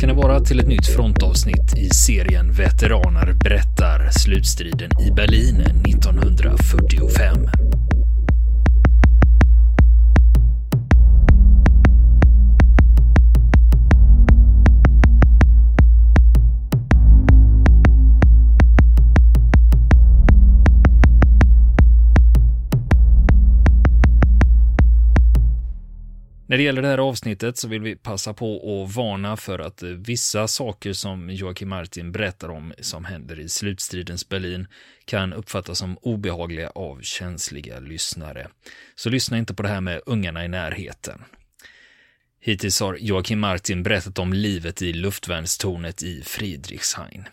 Ska ni vara till ett nytt frontavsnitt i serien Veteraner berättar slutstriden i Berlin 1945. När det gäller det här avsnittet så vill vi passa på att varna för att eh, vissa saker som Joakim Martin berättar om som händer i slutstridens Berlin kan uppfattas som obehagliga av känsliga lyssnare. Så lyssna inte på det här med ungarna i närheten. Hittills har Joakim Martin berättat om livet i luftvärnstornet i Friedrichshain.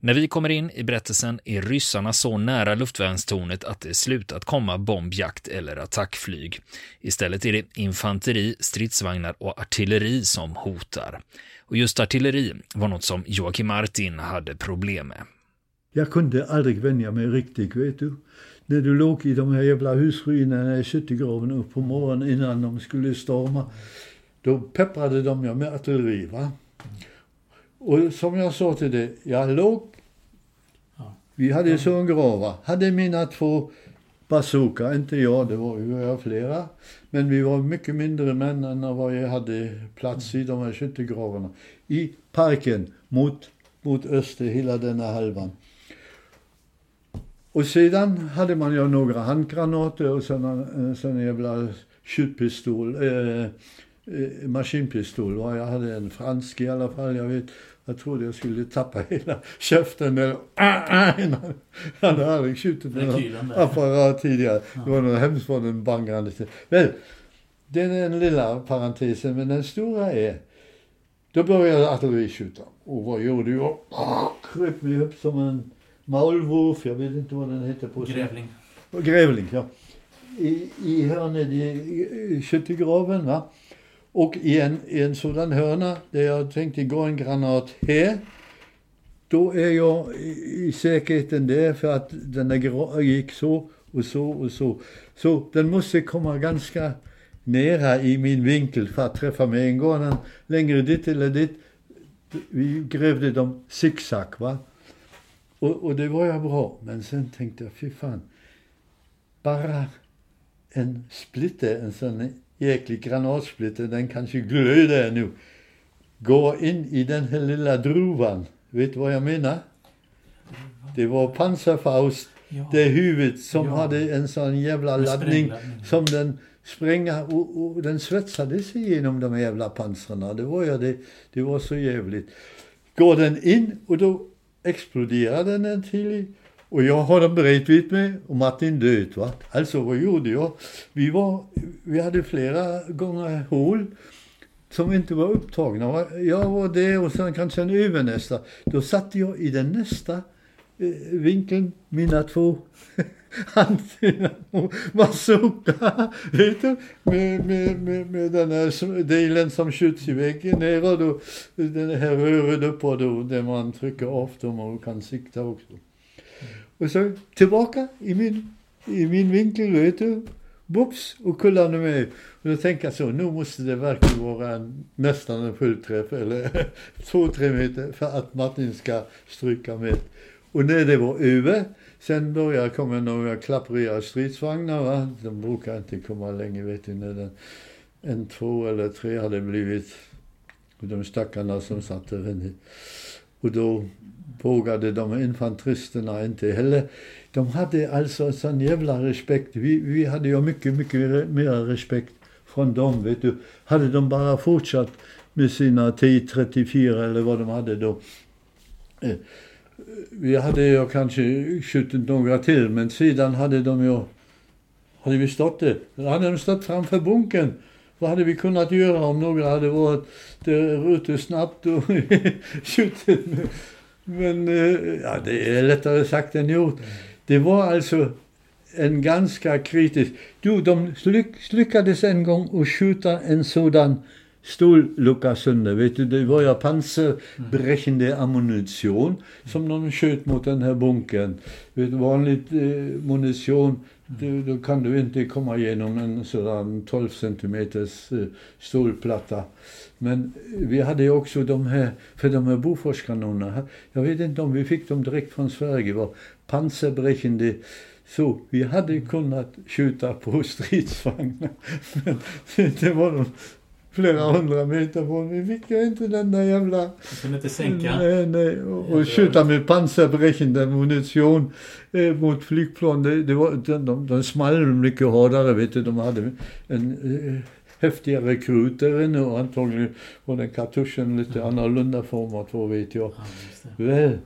När vi kommer in i berättelsen är ryssarna så nära luftvärnstornet att det slutat komma bombjakt eller attackflyg. Istället är det infanteri, stridsvagnar och artilleri som hotar. Och just artilleri var något som Joakim Martin hade problem med. Jag kunde aldrig vänja mig riktigt, vet du. När du låg i de här jävla husruinerna i skyttegraven upp på morgonen innan de skulle storma, då pepprade de mig med artilleri. Va? Och som jag sa till dig, jag låg vi hade mm. zongravar. Hade mina två bazooka, inte jag, det var ju flera. Men vi var mycket mindre män än vad jag hade plats i de här skyttegravarna. I parken mot, mot öster, hela denna halvan. Och sedan hade man ju några handgranater och såna, såna jävla skjutpistol, eh, eh, maskinpistol. Jag hade en fransk i alla fall, jag vet. Jag trodde jag skulle tappa hela käften. Eller, han hade skjutit med någon apparat tidigare. Det var något hemskt vad den bangrande till. Men, det är den lilla parentesen. Men den stora är, då började artilleriskjuta. Och vad gjorde jag? Kröp mig upp som en maulwurf, jag vet inte vad den heter på Grävling. Grävling, ja. I, i hörnet i skyttegraven, va. Och i en, i en sådan hörna där jag tänkte gå en granat här, då är jag i, i säkerheten där för att den där gick så och så och så. Så den måste komma ganska nära i min vinkel för att träffa mig en gång. Längre dit eller dit. Vi grävde dem zigzag va. Och, och det var ju bra. Men sen tänkte jag, fy fan. Bara en splitter, en sån jäklig granatsplitter, den kanske glöder nu. Går in i den här lilla druvan. Vet du vad jag menar? Det var Panzerfaust, ja. det huvudet som ja. hade en sån jävla laddning som den spränga och, och den svetsade sig genom de jävla pansarna. Det var ju det, det var så jävligt. Går den in och då exploderar den till och jag har dem bredvid mig och Martin död. Va? Alltså vad gjorde jag? Vi, var, vi hade flera gånger hål som inte var upptagna. Jag var det och sen kanske en övernästa. Då satte jag i den nästa eh, vinkeln mina två bazooka, med, med, med, med den här delen som skjuts i väggen ner och den här röret uppåt då, där man trycker av dem och kan sikta också. Och så tillbaka i min, i min vinkel, vet du. Bops, och kullarna med. Och då tänker jag så, nu måste det verkligen vara en, nästan en fullträff, eller två, tre meter, för att Martin ska stryka med. Och när det var över, sen började komma några klappriga stridsvagnar, va. De brukar inte komma länge, vet du, när den, en, två eller tre hade blivit, de stackarna som satt där och då vågade de infanteristerna inte heller. De hade alltså sån jävla respekt. Vi, vi hade ju mycket, mycket mer respekt från dem, vet du. Hade de bara fortsatt med sina T34 eller vad de hade då. Eh, vi hade ju kanske skjutit några till, men sedan hade de ju, hade vi stått där, hade de stått framför bunkern. Vad hade vi kunnat göra om några hade varit där ute snabbt och skjutit men eh, ja, det är lättare sagt än gjort. Det var alltså en ganska kritisk... Du, de lyckades en gång att skjuta en sådan stållucka sönder. Vet du, det var ju pansarbrechende ammunition som de sköt mot den här bunkern. Vet du, vanligt eh, äh, munition, du, då kan du inte komma igenom en sådan 12 centimeters eh, äh, stålplatta. Men vi hade ju också de här, för de här Boforskanonerna, jag vet inte om vi fick dem direkt från Sverige, var pansarbrechende så vi hade kunnat skjuta på stridsvagnar. Men det var de flera hundra meter från. Vi fick ju inte den där jävla... Du kunde inte sänka? Nej, nej. Och, och skjuta med pansarbrechende munition eh, mot flygplan. Det, det var, de, de, de small mycket hårdare, vet du. De hade en eh, häftigare krut där inne och antagligen var den kartuschen lite mm. annorlunda format, vad vet jag. Ja, Väl.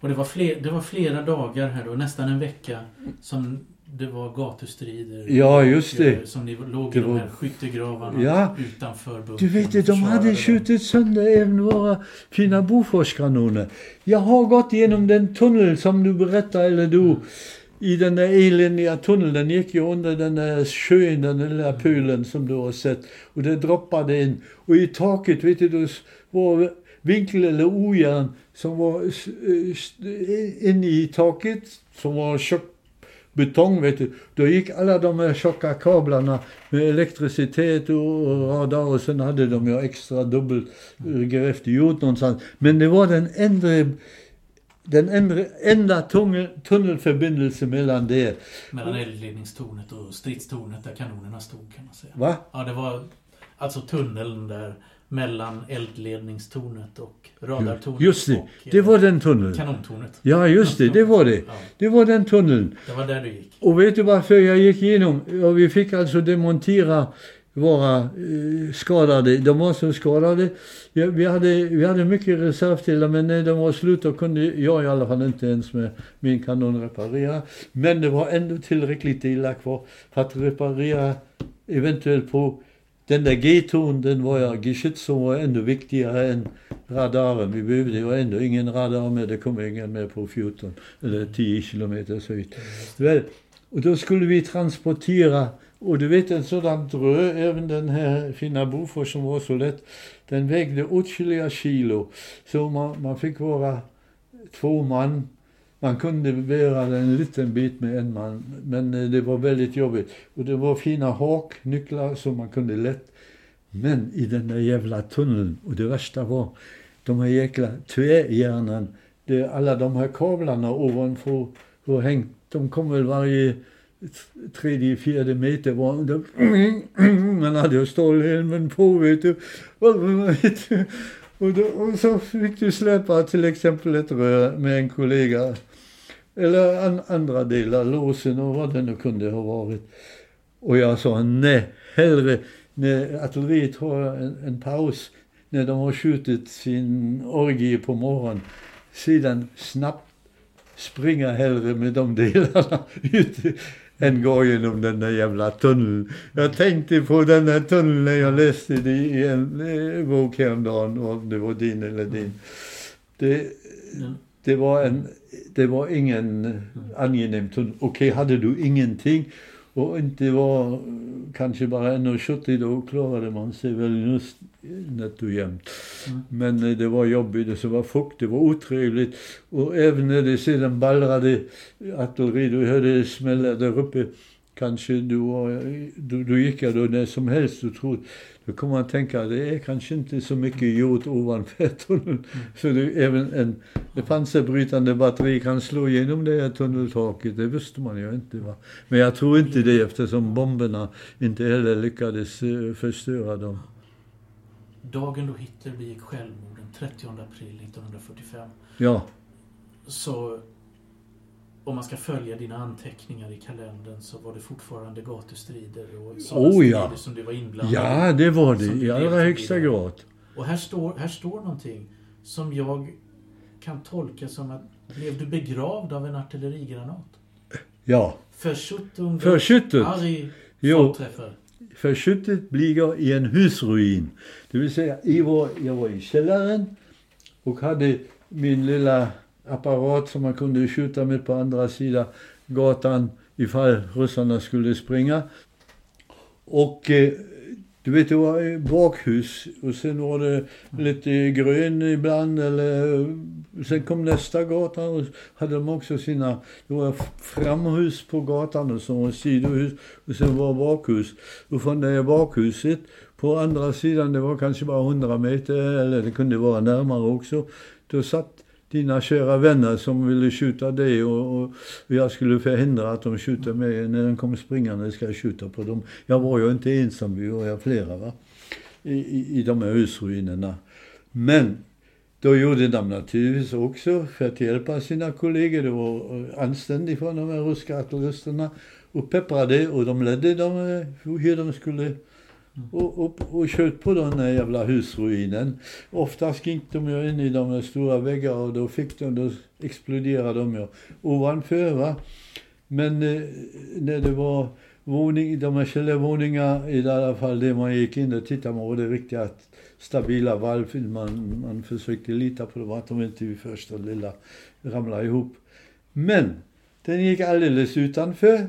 Och det var, fler, det var flera dagar här då, nästan en vecka, som det var gatustrider. Ja, just det. Eh, som ni låg det i de här skyttegravarna ja. utanför bunkern. Du vet, de hade skjutit sönder även våra fina Boforskanoner. Jag har gått igenom den tunnel som du berättade, eller du, i den där eländiga tunneln. Den gick ju under den där sjön, den lilla pölen som du har sett. Och det droppade in. Och i taket, vet du, det var vinkel eller ojärn som var inne i taket, som var tjock betong, vet du. Då gick alla de här tjocka kablarna med elektricitet och radar och sen hade de ju extra dubbelgrävt gjort någonstans. Men det var den enda den enda, enda tunnel, tunnelförbindelse mellan det. Mellan eldledningstornet och stridstornet där kanonerna stod kan man säga. Va? Ja, det var alltså tunneln där mellan eldledningstornet och radartornet. Just det, och, det var den tunneln. Kanontornet. Ja, just det, det var det. Ja. Det var den tunneln. Det var där du gick. Och vet du varför jag gick igenom? Ja, vi fick alltså demontera våra eh, skadade. De var så skadade. Ja, vi, hade, vi hade mycket reservdelar men när de var slut då kunde jag i alla fall inte ens med min kanon reparera. Men det var ändå tillräckligt delar kvar för att reparera eventuellt på den där G-ton, den var ja, Geschütz som var ändå viktigare än radaren. Vi behövde ju ändå ingen radar med, det kom ingen med på 14 eller 10 kilometers höjd. Väl, och då skulle vi transportera, och du vet en sådan drö, även den här fina Bofors som var så lätt, den vägde åtskilliga kilo. Så man, man fick vara två man man kunde bära en liten bit med en man, men eh, det var väldigt jobbigt. Och det var fina haknycklar som man kunde lätt. Men i den där jävla tunneln, och det värsta var de här jäkla tvärhjärnan, det, alla de här kablarna ovanför var hängt, de kom väl varje tredje, fjärde meter var det, man hade ju stålhelmen på vet du. Och, då, och så fick du släppa till exempel ett rör med en kollega eller an, andra delar, låsen och vad det nu kunde ha varit. Och jag sa nej, hellre när artilleriet har en, en paus, när de har skjutit sin orgie på morgonen, sedan snabbt springa hellre med de delarna ut än gå genom den där jävla tunneln. Jag tänkte på den där tunneln när jag läste det i en eh, bok häromdagen, om det var din eller din. Det, mm det var en det var ingen angenäm tunnel. Okej, okay, hade du ingenting och inte var kanske bara 1,70 då klarade man sig väl nätt och jämnt. Mm. Men eh, det var jobbigt, det var fukt, det var otrevligt. Och även när det sedan ballrade artilleri, du hörde det smälla där uppe. Kanske du, var, du, du gick då när som helst och trodde då kommer man tänka att det är kanske inte så mycket jord ovanför tunneln. Så det, även en pansarbrytande batteri kan slå igenom det här tunneltaket. Det visste man ju inte. Va? Men jag tror inte det eftersom bomberna inte heller lyckades uh, förstöra dem. Dagen då Hitler begick självmord, den 30 april 1945. Ja. Så om man ska följa dina anteckningar i kalendern så var det fortfarande gatustrider och sådana oh, ja. som du var inblandad Ja, det var det i allra högsta grad. Och här står, här står någonting som jag kan tolka som att blev du begravd av en artillerigranat? Ja. Verschüttung Verschüttet. Arg jo, ligger i en husruin. Det vill säga, jag var, jag var i källaren och hade min lilla apparat som man kunde skjuta med på andra sidan gatan ifall ryssarna skulle springa. Och eh, Du vet, det var bakhus och sen var det lite grön ibland eller sen kom nästa gata och hade de också sina, det var framhus på gatan och så var sidohus och sen var bakhus. Och från det bakhuset på andra sidan, det var kanske bara 100 meter eller det kunde vara närmare också, då satt dina kära vänner som ville skjuta dig och, och jag skulle förhindra att de skjuter mig. När de kom springande ska jag skjuta på dem. Jag var ju inte ensam, vi var ju flera va? I, i, i de här husruinerna. Men då gjorde de naturligtvis också för att hjälpa sina kollegor. Det var anständigt från de här ryska artilleristerna och pepprade och de ledde dem eh, hur de skulle och, och, och sköt på den där jävla husruinen. Oftast gick de ju in i de här stora väggarna och då fick de, då exploderade de ju ovanför va. Men eh, när det var våning, de här källarvåningarna, i alla fall det man gick in och tittade man, var det riktiga stabila valv. Man, man försökte lita på dem, att de inte vid första lilla ramlade ihop. Men den gick alldeles utanför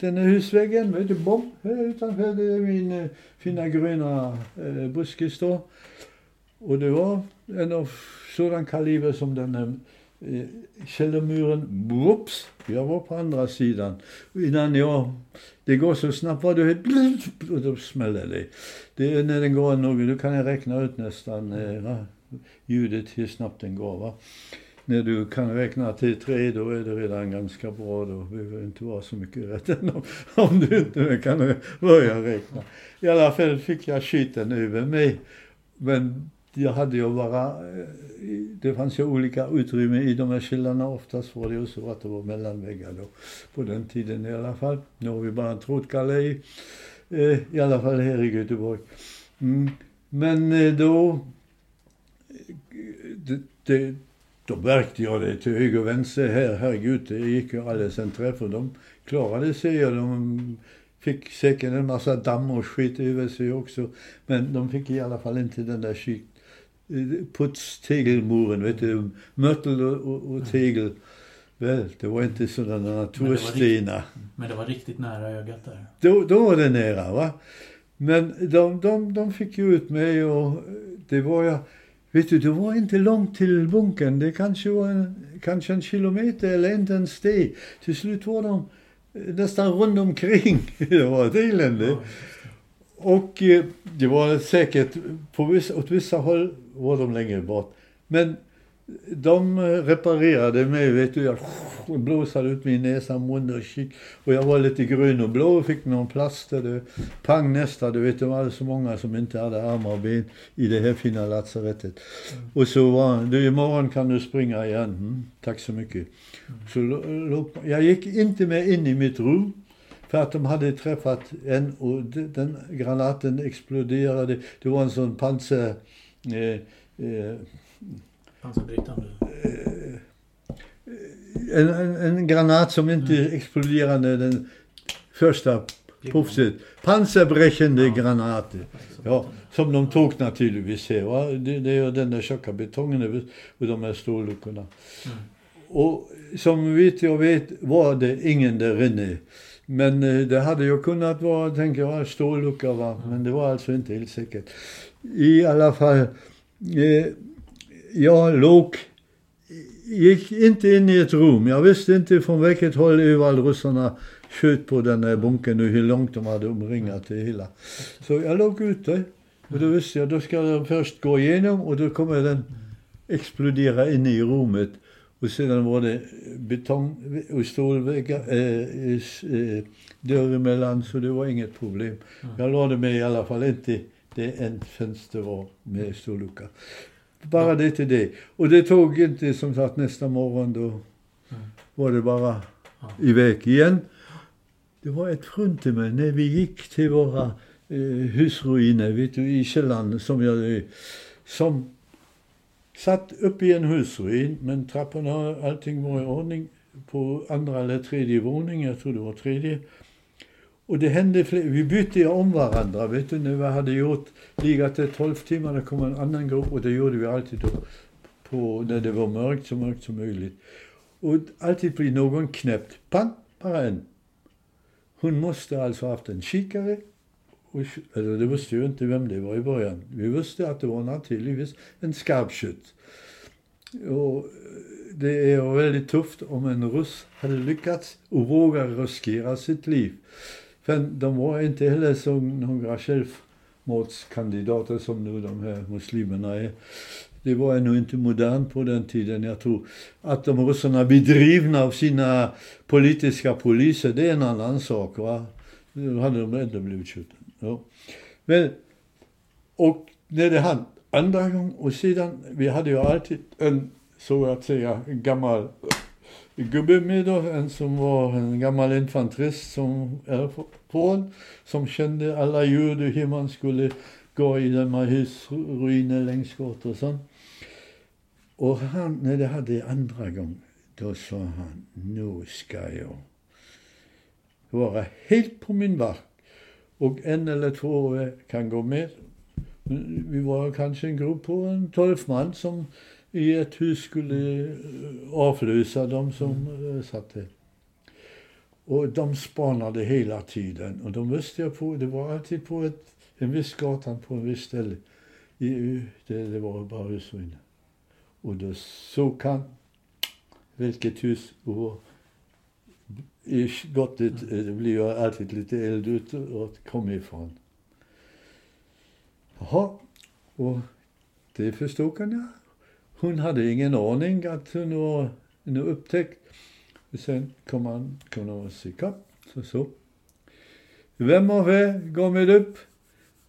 den här husväggen, vet du, bom, här utanför det är min eh, fina gröna eh, buskis då. Och det var en av sådan kaliber som den här eh, källarmuren, whoops, jag var på andra sidan. Innan jag, det går så snabbt var det helt, och då smäller det. Det är när den går nog, då kan jag räkna ut nästan eh, ljudet hur snabbt den går va när du kan räkna till tre, då är det redan ganska bra. Då behöver det inte vara så mycket rätt om, om du inte kan börja räkna. I alla fall fick jag skiten över mig. Men jag hade ju bara, eh, det fanns ju olika utrymmen i de här källorna. Oftast var det ju så att det var mellanväggar då. På den tiden i alla fall. Nu har vi bara en trådgalej. Eh, I alla fall här i Göteborg. Mm. Men eh, då, eh, det, det då märkte jag det till höger och vänster här. Herregud, det gick ju alldeles en träff och de klarade sig och de fick säkert en massa damm och skit över sig också. Men de fick i alla fall inte den där skit, putstegelmuren, vet du, mörtel och, och, tegel. Väl, det var inte sådana naturstenar. Men det var riktigt nära ögat där. Då, då var det nära va. Men de, de, de fick ju ut mig och det var jag Vet du, det var inte långt till bunkern. Det kanske var en, kanske en kilometer eller inte ens det. Till slut var de eh, nästan runt omkring. Det var ett elände. Och eh, det var säkert, på vissa, åt vissa håll var de längre bort. Men de reparerade mig, vet du. Jag blåsade ut min näsa, mun och kik. Och jag var lite grön och blå och fick någon plåster. Det, pang nästa, du vet, det var så många som inte hade armar och ben i det här fina lasarettet. Mm. Och så var du, imorgon kan du springa igen. Mm, tack så mycket. Mm. Så jag gick inte med in i mitt rum. För att de hade träffat en och den granaten exploderade. Det var en sån pansar... Eh, eh, Pansarbrytande? Eh, en, en, en, granat som inte mm. exploderade den första puffset. Pansarbrechande ja. granater. Ja, som de tog naturligtvis här. Va? Det, det är den där tjocka betongen och de här stålluckorna. Mm. Och som vet jag vet var det ingen där inne. Men eh, det hade ju kunnat vara, tänker jag, stållucka va. Mm. Men det var alltså inte helt säkert. I alla fall. Eh, jag låg, gick inte in i ett rum. Jag visste inte från vilket håll övalryssarna sköt på den där bunkern och hur långt de hade omringat det hela. Så jag låg ute och då visste jag, då ska den först gå igenom och då kommer den explodera inne i rummet. Och sedan var det betong och stålväggar, äh, äh, dörr emellan så det var inget problem. Jag lade mig i alla fall inte det en fönster var med stållucka. Bara det till det. Och det tog inte som sagt nästa morgon då var det bara iväg igen. Det var ett fruntimmer när vi gick till våra eh, husruiner vet du, i källaren som jag som satt uppe i en husruin men trapporna allting var i ordning på andra eller tredje våning, jag tror det var tredje. Och det hände fler, vi bytte om varandra, vet du, när vi hade gjort, legat i 12 timmar, det kom en annan grupp och det gjorde vi alltid då, på, när det var mörkt, så mörkt som möjligt. Och alltid blir någon knäppt, pang, bara en. Hon måste alltså haft en kikare och, eller det visste ju inte vem det var i början. Vi visste att det var naturligtvis en skarpskytt. Och det är väldigt tufft om en ryss hade lyckats och vågar riskera sitt liv. För de var inte heller som några självmordskandidater som nu de här muslimerna är. Det var ännu inte modernt på den tiden. Jag tror att de ryssarna bedrivna av sina politiska poliser, det är en annan sak. Va? Då hade de ändå blivit skjutna. Ja. Men, och när det hände andra gången och sedan, vi hade ju alltid en så att säga gammal gubbe med då, en som var en gammal infanterist som är från, som kände alla ljud hur man skulle gå i de här husruinerna längs gator och sånt. Och han, när det hade andra gången, då sa han, nu ska jag vara helt på min vakt. Och en eller två kan gå med. Vi var kanske en grupp på en tolv man som i ett hus skulle avlösa dem som mm. satt där. Och de spanade hela tiden. Och de visste jag på, det var alltid på ett, en viss gatan på en viss ställe. I, det, det var bara husruiner. Och då såg han vilket hus och i skottet mm. det blir ju alltid lite eld ut och kom ifrån. Jaha, och det förstod han ja. Hon hade ingen aning att hon var nu upptäckt. Sen kom han och se så så. Vem av er går med upp?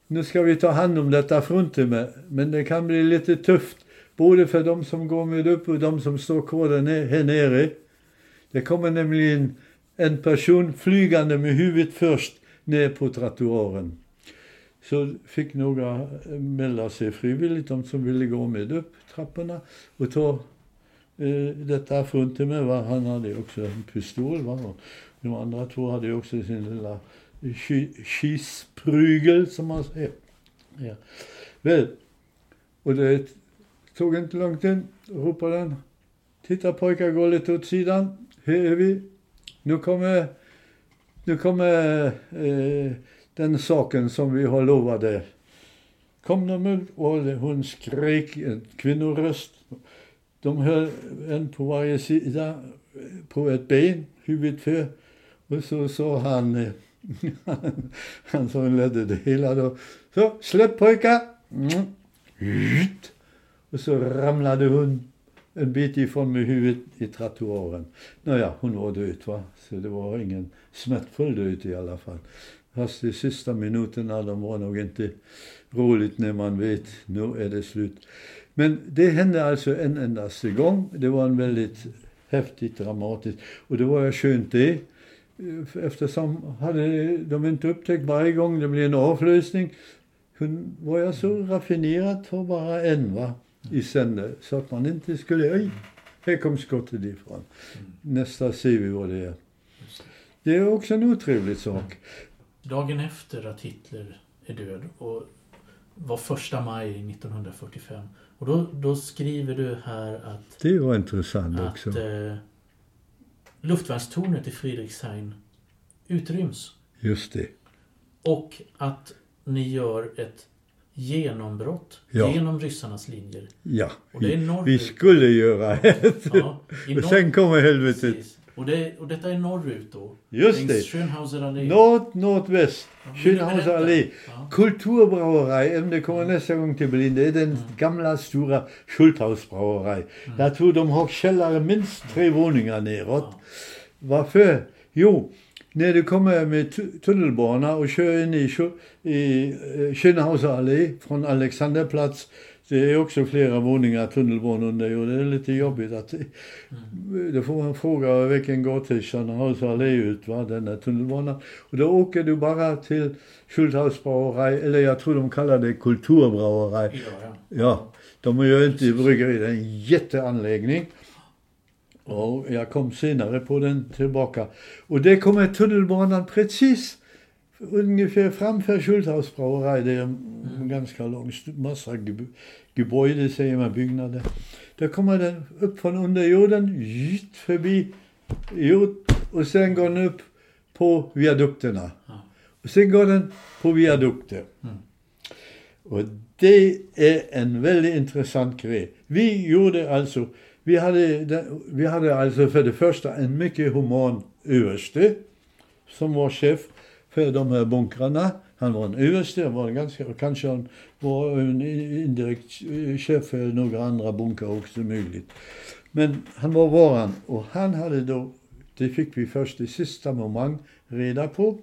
Nu ska vi ta hand om detta fruntimmer, men det kan bli lite tufft. Både för de som går med upp och de som står kvar där här nere. Det kommer nämligen en person flygande med huvudet först ner på trottoaren. Så fick några melda sig frivilligt, de som ville gå med upp trapporna och ta eh, detta frunte med. Va? Han hade också en pistol. Va? Och de andra två hade också sin lilla kisprygel som man säger. Ja. Väl, och det tog inte lång tid, ropade han. Titta pojkar, gå lite åt sidan. Här är vi. Nu kommer, nu kommer eh, den saken som vi har lovade kom de ut och hon skrek, en kvinnoröst. De höll en på varje sida på ett ben, huvudet för. Och så sa han, han som ledde det hela då, så släpp pojkar! Mm. Och så ramlade hon en bit ifrån med huvudet i trottoaren. Nåja, hon var död va, så det var ingen smärtfull död i alla fall. Fast de sista minuterna, de var nog inte roligt när man vet, nu är det slut. Men det hände alltså en endaste gång. Det var en väldigt häftigt dramatiskt. Och det var ju skönt det. Eftersom hade de inte upptäckt varje gång det blev en avlösning. Hon var jag så raffinerad för bara en va, i sänder. Så att man inte skulle, oj, här kom skottet ifrån. Nästa ser vi vad det är. Det är också en otrevlig sak. Dagen efter att Hitler är död och var första maj 1945. Och då, då skriver du här att... Det var intressant att, också. Eh, luftvärnstornet i Friedrichshain utryms. Just det. Och att ni gör ett genombrott ja. genom ryssarnas linjer. Ja, är vi skulle göra ett. Ja, och sen kommer helvetet. Precis. Och, det, och detta är norrut då? Just det. Schönhauser allé? Nord, nordväst. Ja, Schönhauser allé. Ja. Kulturbrauerei, det kommer nästa gång till Berlin, det är den ja. gamla stora Schulthausbrauerei. Mm. Jag tror de har källare minst tre våningar neråt. Ja. Varför? Jo, när du kommer med tunnelbana och kör in i, i eh, Schönhauser allé från Alexanderplatz det är också flera våningar tunnelbanan där och det är lite jobbigt att... Mm. Då får man fråga vilken gathöjdsaren har så allé ut, va, den där tunnelbanan. Och då åker du bara till Schulthausbrauerei, eller jag tror de kallar det Kulturbrauerei. Ja, ja. ja de gör inte bryggeri, det är en jätteanläggning. Och jag kom senare på den tillbaka. Och det kommer tunnelbanan precis ungefär framför Schulthausbrauerei. Det är en mm. ganska lång massa Gebäude säger man, byggnader. Då kommer den upp från underjorden, förbi jord och sen går den upp på viadukterna. Sen går den på viadukter. Mm. Och det är en väldigt intressant grej. Vi gjorde alltså, vi hade, vi hade alltså för det första en mycket human överste som var chef för de här bunkrarna. Han var en överste, var en ganska, kanske han var en indirekt chef för några andra bunkrar också möjligt. Men han var varan och han hade då, det fick vi först i sista moment reda på.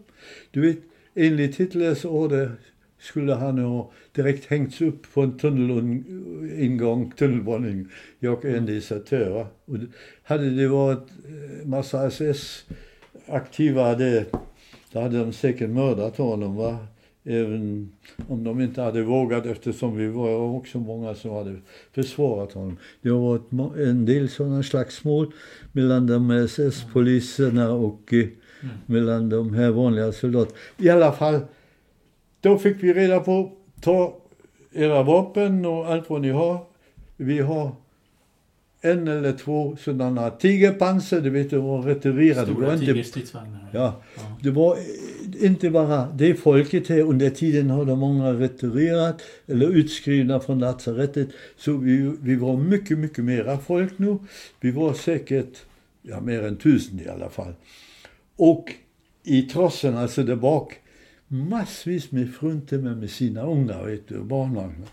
Du vet, enligt Hitlers order skulle han ha direkt hängts upp på en tunnelingång, tunnelbanan, jag är en desertör. hade det varit massa SS-aktiva där, då hade de säkert mördat honom. Va? Även om de inte hade vågat eftersom vi var också många som hade försvarat honom. Det har varit en del sådana slagsmål mellan de SS-poliserna och eh, mellan de här vanliga soldaterna. I alla fall, då fick vi reda på, ta era vapen och allt vad ni har. Vi har en eller två sådana tigerpansar, du vet, de var retirerade. Det var Stora inte tigerstridsvagnar. Ja, Ja. det var inte bara det folket här. Under tiden har de många retirerat eller utskrivna från lasarettet. Så vi, vi var mycket, mycket mera folk nu. Vi var säkert, ja mer än tusen i alla fall. Och i trossen, alltså där bak, massvis med fruntimmer med sina ungar, vet du, barnvagnar.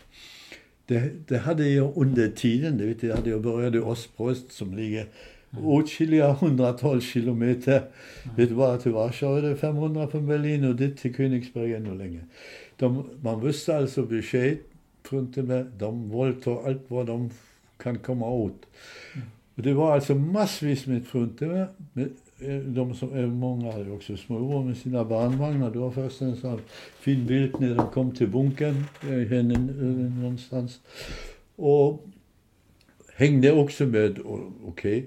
Det, det hade jag under tiden, det vet jag, hade jag började i Ostprost som ligger åtskilliga hundratals kilometer. Vet du bara till Warschau är det 500 från Berlin och dit till Königsberg ännu längre. De, man visste alltså besked, fruntimmer, de våldtar allt vad de kan komma åt. Och det var alltså massvis med fruntimmer. med, De som, eh, många hade också små med sina barnvagnar. Det var först en sån fin bild när de kom till bunkern, eh, henne, eh, någonstans. Och hängde också med, okej,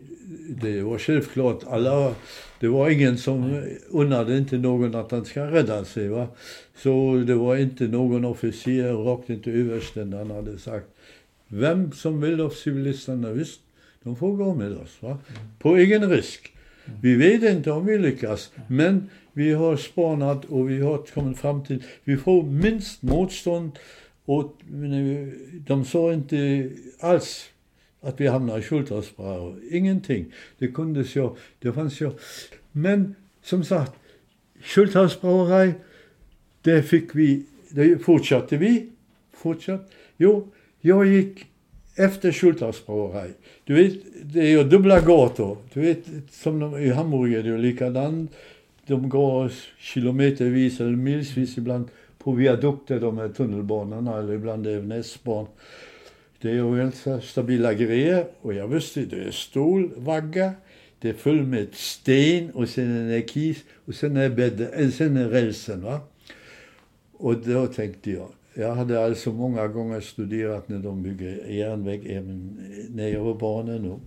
det var självklart, alla, det var ingen som unnade inte någon att han ska rädda sig. Va? Så det var inte någon officer, rakt inte översten, han hade sagt, vem som vill av civilisterna, visst, de får gå med oss. Va? På egen risk. Mm. Vi vet inte om vi lyckas, men vi har spanat och vi har kommit fram till, vi får minst motstånd och de sa inte alls att vi hamnar i Schultersbrau. Ingenting. Det kunde så, det fanns så. Men som sagt, Schultersbrauerei, det fick vi, det fortsatte vi. Fortsatt. Jo, jag gick efter Schultersbrauerei. Du vet, det är ju dubbla gator. Du vet, som de, i Hamburg är det ju likadant. De går kilometervis eller milsvis ibland på viadukter, de här tunnelbanorna, eller ibland även S-barn. Det är ju ganska stabila grejer och jag visste, det är stålvagga, det är full med sten och sen är det kis och sen är, bädden, sen är rälsen. Va? Och då tänkte jag, jag hade alltså många gånger studerat när de bygger järnväg även när jag var barn ännu.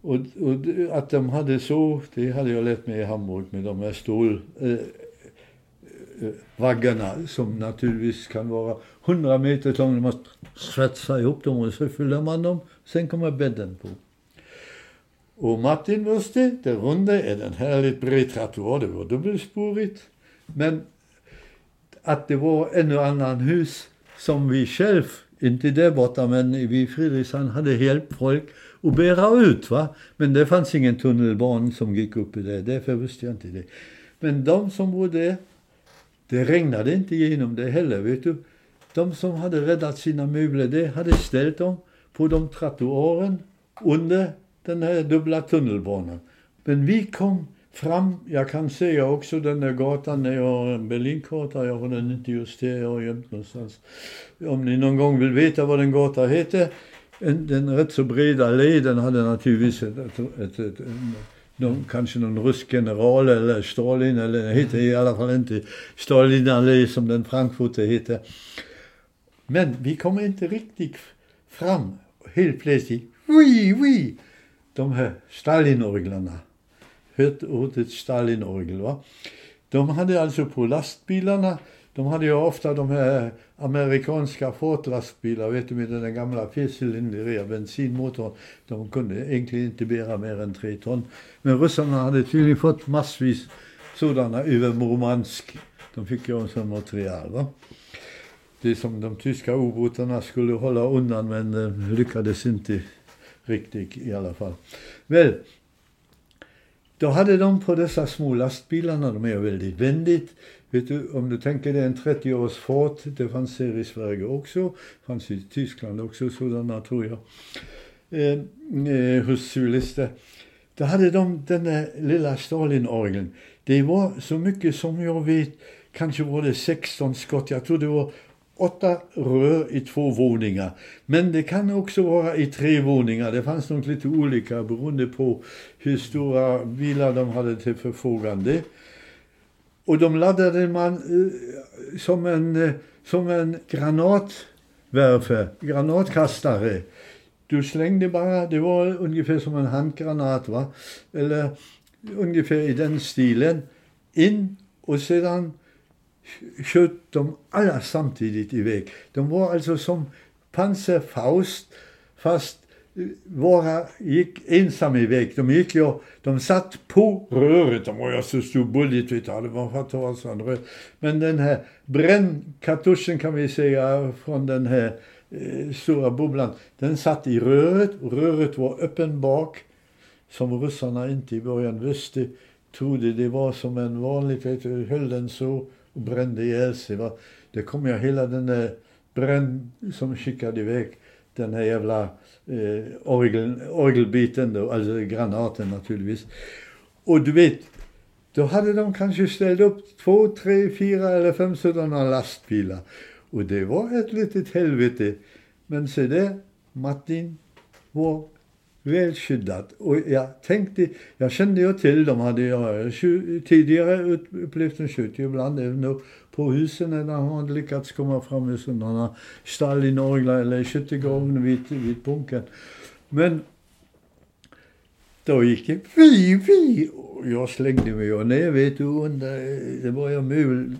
Och, och att de hade så, det hade jag lärt mig i Hamburg med de här stålvaggarna, Eh, eh som naturligtvis kan vara 100 meter långa. Man svetsar ihop dem och så fyller man dem. Sen kommer bädden på. Och Martin visste, det runda är en härligt bred trottoar. Det var dubbelspårigt. Men att det var en och annan hus som vi själv, inte där borta, men vi i Fredrikshamn hade hjälpt folk att bära ut. Va? Men det fanns ingen tunnelbana som gick upp i det, därför visste jag inte det. Men de som bodde där, det regnade inte igenom det heller, vet du. De som hade räddat sina möbler, det hade ställt dem på de trottoaren under den här dubbla tunnelbanan. Men vi kom fram, jag kan säga också den där gatan, när jag har en Berlinkarta, jag har den inte just här, jag har gömt någonstans. Om ni någon gång vill veta vad den gatan heter, en, den rätt så breda allé, den hade naturligtvis ett, ett, ett, ett en, någon, kanske någon rysk general eller Stalin, eller den heter i alla fall inte Stalinallé som den Frankfurter heter. Men vi kommer inte riktigt fram. Helt plötsligt, oui, oui, de här Stalinorglarna. Hört ordet Stalinorgel, va? De hade alltså på lastbilarna, de hade ju ofta de här amerikanska Ford-lastbilar, vet du, med den gamla fyrcylindriga bensinmotorn. De kunde egentligen inte bära mer än tre ton. Men ryssarna hade tydligen fått massvis sådana över Murmansk. De fick ju som material. Va? Det som de tyska ubåtarna skulle hålla undan men eh, lyckades inte riktigt i alla fall. Väl, då hade de på dessa små lastbilarna, de är väldigt vänligt. Vet du, om du tänker dig en 30-års fart, det fanns här i Sverige också, fanns i Tyskland också sådana tror jag, eh, eh, hos civilister. Då hade de den där lilla Stalin-orgeln. Det var så mycket som jag vet, kanske var det 16 skott, jag tror det var åtta rör i två våningar. Men det kan också vara i tre våningar. Det fanns nog lite olika beroende på hur stora bilar de hade till förfogande. Och de laddade man eh, som en, eh, som en granatvärfe, granatkastare. Du slängde bara, det var ungefär som en handgranat va. Eller ungefär i den stilen. In och sedan sköt de alla samtidigt iväg. De var alltså som Panzerfaust fast eh, vara gick ensam iväg. De gick ju, de satt på röret, de var ju så stor bulligt, vet du, det var för att. Men den här brännkartuschen kan vi säga från den här eh, stora bubblan, den satt i röret och röret var öppen bak. Som ryssarna inte i början visste, trodde det var som en vanlig, vet du, höll den så och brände ihjäl sig. Va? Det kom jag hela den där bränn som skickade iväg den här jävla eh, orgel, orgelbiten då, alltså granaten naturligtvis. Och du vet, då hade de kanske ställt upp två, tre, fyra eller fem sådana lastbilar. Och det var ett litet helvete. Men se där, Martin vår väl välskyddat. Och jag tänkte, jag kände ju till dem, hade jag eh, tidigare upplevt en skjut ibland, även på husen när de hade lyckats komma fram med sådana stall i Stalinorglar eller skyttegravn vid, vid bunkern. Men då gick det fy, fy! Och jag slängde mig ner, vet du, under, det var jag mul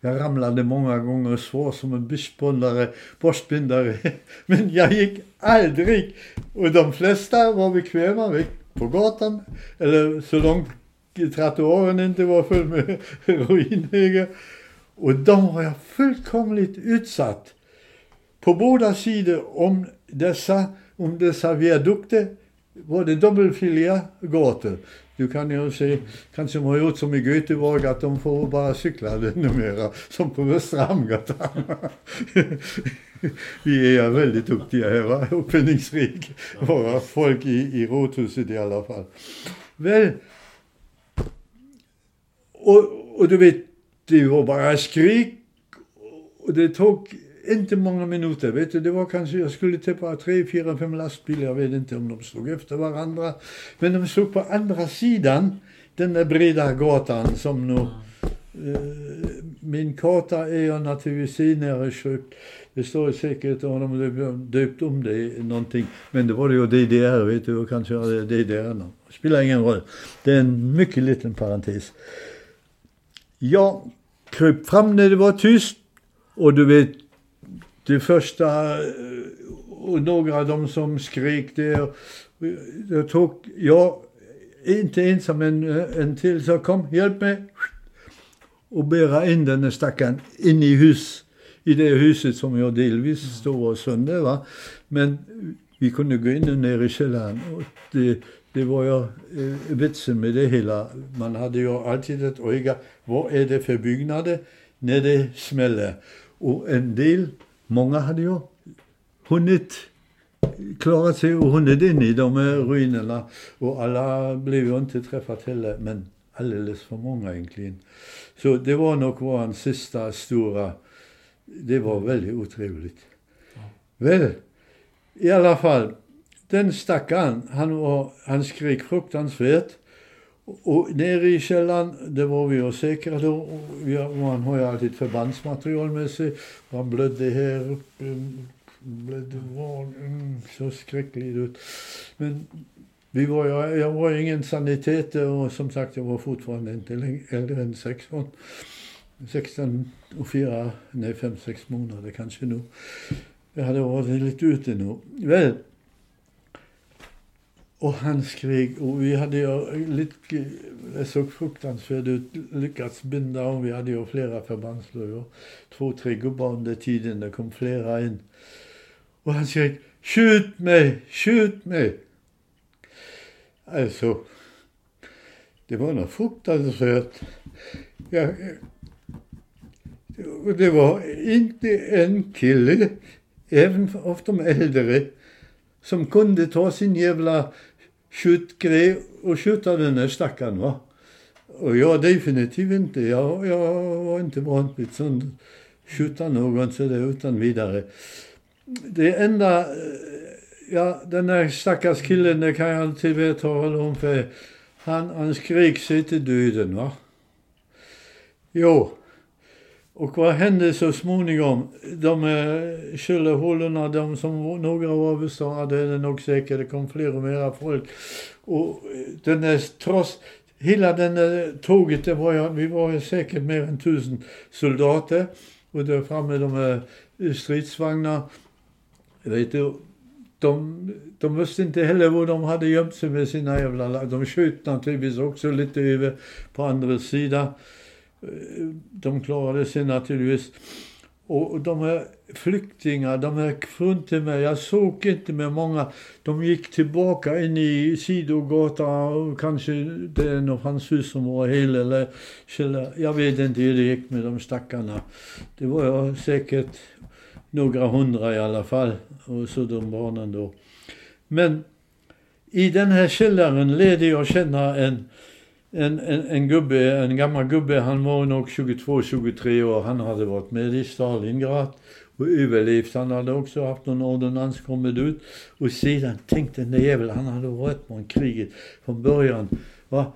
jag ramlade många gånger svår som en buskbondare, borstbindare. Men jag gick aldrig. Och de flesta var bekväma på gatan. Eller så långt trottoaren inte var full med ruinhögar. Och de var jag fullkomligt utsatt. På båda sidor om dessa, om dessa viadukter var det dubbelfiliga gator. Du kan ju se, kanske de har gjort som i Göteborg att de får bara cykla numera, som på Västra Hamngatan. Vi är väldigt duktiga här, va? uppfinningsrik, våra folk i, i rådhuset i alla fall. Väl, och, och du vet, det var bara skrik och det tog inte många minuter. Vet du, det var kanske, jag skulle tippa tre, fyra, fem lastbilar. Jag vet inte om de stod efter varandra. Men de stod på andra sidan den där breda gatan som nu... Eh, min karta är jag naturligtvis nere köpt. Det står säkert om de döpt om det någonting. Men det var ju DDR, vet du, och kanske DDR. Det spelar ingen roll. Det är en mycket liten parentes. Jag kröp fram när det var tyst. Och du vet, det första, eh, och några av dem som skrek det, eh, jag tog, jag, inte ensam, men en till sa kom, hjälp mig. Och bära in den stackaren in i hus, i det huset som jag delvis står sönder. Va? Men vi kunde gå in och ner i källaren. Och det, det var ju eh, vitsen med det hela. Man hade ju alltid ett öga, vad är det för byggnader när det smäller? Och en del Många hade ju hunnit klarat sig och hunnit in i de här ruinerna. Och alla blev ju inte träffat heller, men alldeles för många egentligen. Så det var nog vår sista stora, det var väldigt otrevligt. Ja. Väl, i alla fall, den stackaren, han, var, han skrek fruktansvärt. Och nere i källaren, det var vi ju säkra då. Man har ju alltid förbandsmaterial med sig. Man blödde här uppe, blödde var, mm, så skräckligt ut. Men vi var, jag, jag var ingen sanitet och som sagt jag var fortfarande inte äldre än 16. 16 och 4, nej 5-6 månader kanske nu. Jag hade varit lite ute nu. Väl, Och han skrek och vi hade ju lite, det såg fruktansvärt ut, lyckats binda och vi hade ju flera förbandslöjor. Två, tre gubbar under tiden, det kom flera in. Och han skrek, skjut mig, skjut mig! Alltså, det var något fruktansvärt. Jag, det var inte en kille, även av de äldre, som kunde ta sin jävla skjutgrej och skjuta den där stackaren. Va? Och jag definitivt inte. Jag, jag var inte van vid sånt. Skjuta någon sådär utan vidare. Det enda, eh, ja den där stackars killen, det kan jag inte tala om för han, han skrek sig till döden va. Jo. Och vad hände så småningom? De eh, källarhålorna, de som några av oss hade det nog säkert, det kom fler och mera folk. Och eh, den där, trots hela den där tåget, det var, vi var säkert mer än tusen soldater. Och där framme de här stridsvagnar. Vet du, de, de visste inte heller var de hade gömt sig med sina jävla... De sköt naturligtvis också lite över på andra sidan. Eh, de klarade sig naturligtvis. Och de här flyktingar, de här fruntimmer, jag såg inte med många. De gick tillbaka in i sidogatan, kanske det är nog hans hus som var hel eller källa. Jag vet inte hur det gick med de stackarna. Det var säkert några hundra i alla fall, och så de barnen då. Men i den här källaren lärde jag känna en en, en, en gubbe, en gammal gubbe, han var nog 22-23 år. Han hade varit med i Stalingrad och överlevt. Han hade också haft någon ordonnans kommit ut. Och sedan, tänkte den där jäveln, han hade varit på kriget från början. Va?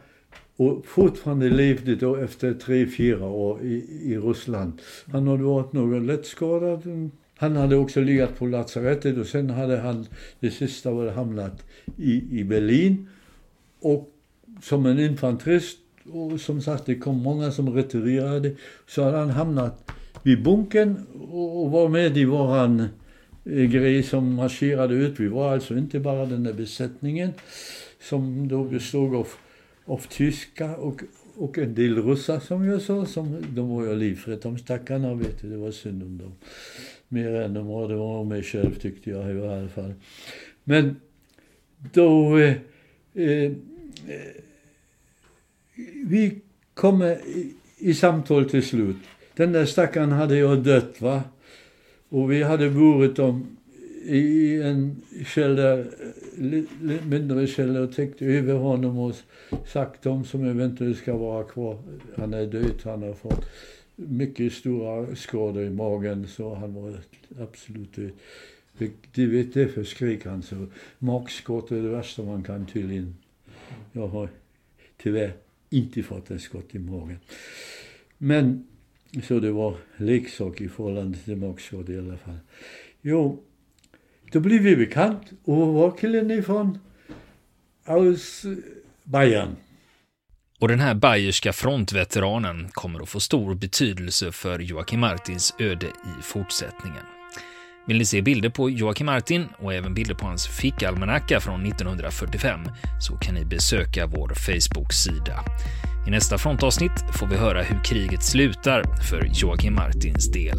Och fortfarande levde då efter tre, fyra år i, i Ryssland. Han hade varit något lättskadad. Han hade också legat på lasarettet och sen hade han det sista var hamnat i, i Berlin. Och som en infanterist och som sagt det kom många som retirerade så hade han hamnat vid bunken och var med i våran eh, grej som marscherade ut. Vi var alltså inte bara den där besättningen som då bestod av, av tyskar och, och en del ryssar som jag sa. Som, de var ju livrädda, de stackarna vet du, det var synd om dem. Mer än de var, det var om mig själv tyckte jag i alla fall. Men då eh, eh, vi kom i, i samtal till slut. Den där stackaren hade jag dött va. Och vi hade burit dem i en källare, eh, mindre källare och täckt över honom och sagt de som eventuellt ska vara kvar. Han är död, han har fått mycket stora skador i magen så han var absolut eh, det Du vet, därför skrek han så. Magskott är det värsta man kan tydligen. Jag har tyvärr inte fått ett skott i magen. Men, så det var leksak i förhållande till magskott i alla fall. Jo, då blev vi bekant. Och var var killen ifrån? Aus Bayern. Och den här bayerska frontveteranen kommer att få stor betydelse för Joakim Martins öde i fortsättningen. Vill ni se bilder på Joakim Martin och även bilder på hans fickalmanacka från 1945 så kan ni besöka vår Facebook-sida. I nästa frontavsnitt får vi höra hur kriget slutar för Joakim Martins del.